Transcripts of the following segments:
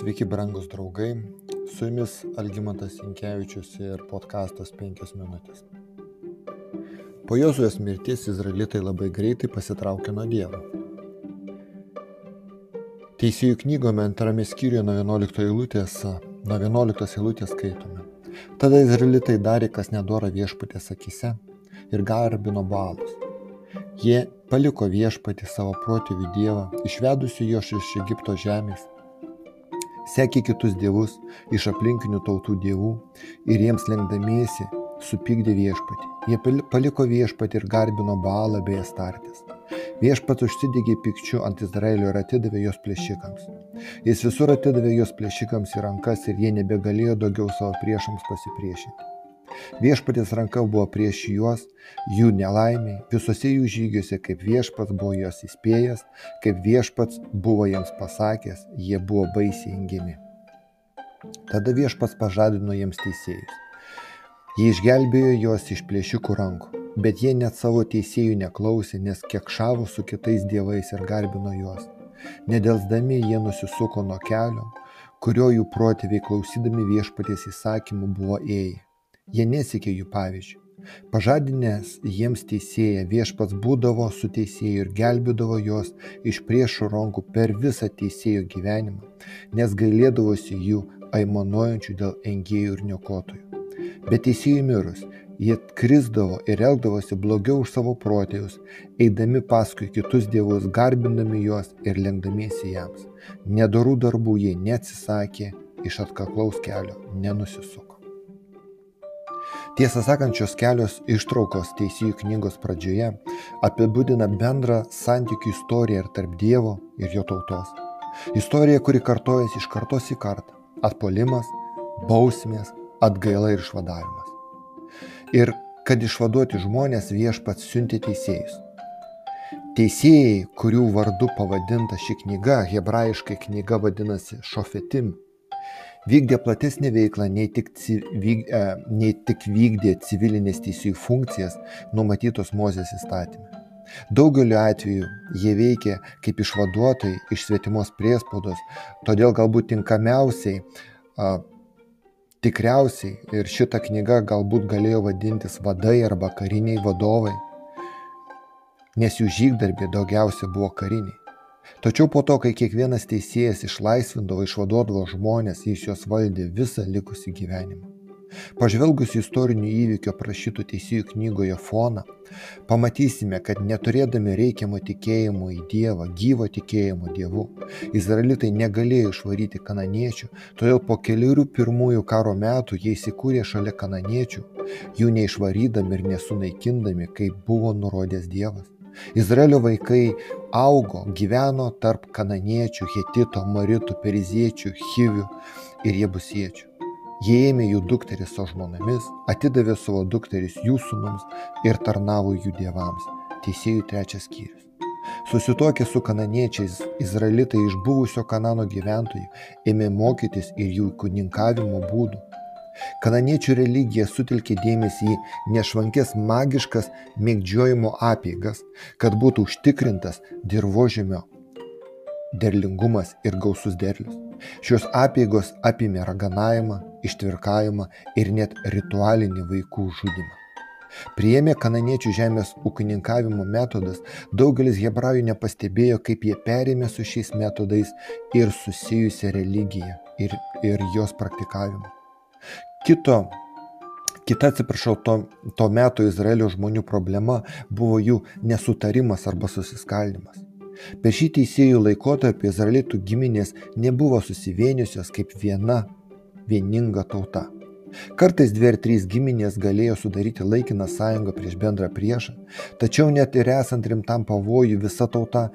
Sveiki, brangus draugai. Su jumis Algymantas Inkevičius ir podkastas 5 minutės. Po Jozujos mirties izraelitai labai greitai pasitraukė nuo Dievo. Teisėjų knygome antrame skyriuje nuo 11 eilutės, nuo 11 eilutės skaitome. Tada izraelitai darė, kas nedora viešpatės akise ir garbino balus. Jie paliko viešpatį savo protėvių dievą, išvedusi jo iš Egipto žemės sekė kitus dievus iš aplinkinių tautų dievų ir jiems lenkdamiesi supykdė viešpatį. Jie paliko viešpatį ir garbino balą bei astartės. Viešpats užsidegė pikčiu ant Izraelio ir atidavė jos plėšikams. Jis visur atidavė jos plėšikams į rankas ir jie nebegalėjo daugiau savo priešams pasipriešinti. Viešpatės ranka buvo prieš juos, jų nelaimiai, visose jų žygiuose, kaip viešpats buvo juos įspėjęs, kaip viešpats buvo jiems pasakęs, jie buvo baisiai ingimi. Tada viešpats pažadino jiems teisėjus. Jie išgelbėjo juos iš plėšikų rankų, bet jie net savo teisėjų neklausė, nes kiekšavo su kitais dievais ir garbino juos. Nedelsdami jie nusisuko nuo kelio, kurio jų protėviai klausydami viešpaties įsakymų buvo ėję. Jie nesikė jų pavyzdžių. Pažadinęs jiems teisėją viešpats būdavo su teisėju ir gelbėdavo juos iš priešų rankų per visą teisėjo gyvenimą, nes gailėdavosi jų aimanuojančių dėl engėjų ir niokotojų. Bet teisėjui mirus, jie krisdavo ir elgdavosi blogiau už savo protėjus, eidami paskui kitus dievus, garbindami juos ir lenkdamiesi jiems. Nedorų darbų jie neatsisakė, iš atkaklaus kelio nenusisuko. Tiesą sakant, šios kelios ištraukos teisėjų knygos pradžioje apibūdina bendrą santykių istoriją ir tarp Dievo ir jo tautos. Istorija, kuri kartojasi iš kartos į kartą. Atpolimas, bausmės, atgaila ir išvadavimas. Ir kad išvaduoti žmonės viešpats siuntė teisėjus. Teisėjai, kurių vardu pavadinta ši knyga, hebrajiškai knyga vadinasi Šofetim, vykdė platesnę veiklą nei tik, vyk, e, nei tik vykdė civilinės teisėjų funkcijas numatytos Mozės įstatymė. Daugeliu atveju jie veikia kaip išvaduotojai iš svetimos priespaudos, todėl galbūt tinkamiausiai, a, tikriausiai ir šita knyga galbūt galėjo vadintis vadai arba kariniai vadovai, nes jų žygdarbiai daugiausia buvo kariniai. Tačiau po to, kai kiekvienas teisėjas išlaisvindavo, išvaduodavo žmonės, jis juos valdė visą likusį gyvenimą. Pažvelgus į istorinių įvykių aprašytų teisėjų knygoje foną, pamatysime, kad neturėdami reikiamo tikėjimo į Dievą, gyvo tikėjimo Dievu, izraelitai negalėjo išvaryti kananiečių, todėl po keliurių pirmųjų karo metų jie įsikūrė šalia kananiečių, jų neišvarydami ir nesunaikindami, kaip buvo nurodęs Dievas. Izraelio vaikai augo, gyveno tarp kananiečių, hetito, maritų, periziečių, hivių ir jebusiečių. Jie ėmė jų dukteris su žmonomis, atidavė savo dukteris jų sunums ir tarnavo jų dievams. Teisėjų trečias skyrius. Susituokę su kananiečiais, izraelitai iš buvusio Kanano gyventojų ėmė mokytis ir jų kuninkavimo būdų Kananiečių religija sutelkė dėmesį į nešvankės magiškas mėgdžiojimo apėgas, kad būtų užtikrintas dirbožėmio derlingumas ir gausus derlius. Šios apėgos apimė raganavimą, ištvirkavimą ir net ritualinį vaikų žudimą. Priėmė kananiečių žemės ūkininkavimo metodas, daugelis hebrajų nepastebėjo, kaip jie perėmė su šiais metodais ir susijusią religiją ir, ir jos praktikavimą. Kito, kita, atsiprašau, to, to meto Izraelio žmonių problema buvo jų nesutarimas arba susiskaldimas. Per šį teisėjų laikotarpį izraelitų giminės nebuvo susivieniusios kaip viena vieninga tauta. Kartais dvi ar trys giminės galėjo sudaryti laikiną sąjungą prieš bendrą priešą, tačiau net ir esant rimtam pavojui visa tauta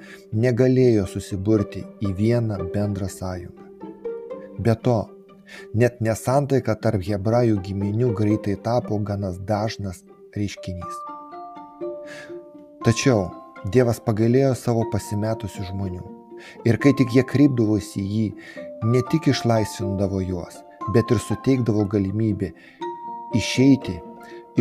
negalėjo susiburti į vieną bendrą sąjungą. Be to, Net nesantaika tarp hebrajų giminių greitai tapo ganas dažnas reiškinys. Tačiau Dievas pagailėjo savo pasimetusių žmonių. Ir kai tik jie kreipdavosi į jį, ne tik išlaisvindavo juos, bet ir suteikdavo galimybę išeiti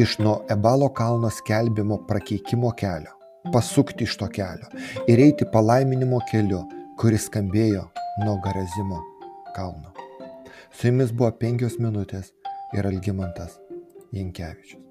iš nuo Ebalo kalno skelbimo prakeikimo kelio, pasukti iš to kelio ir eiti palaiminimo keliu, kuris skambėjo nuo Garazimo kalno. Su jumis buvo penkios minutės ir Algymantas Jankievičius.